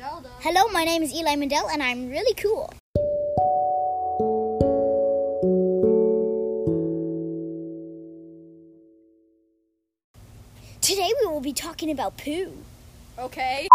Zelda. Hello, my name is Eli Mandel, and I'm really cool. Today we will be talking about poo. Okay.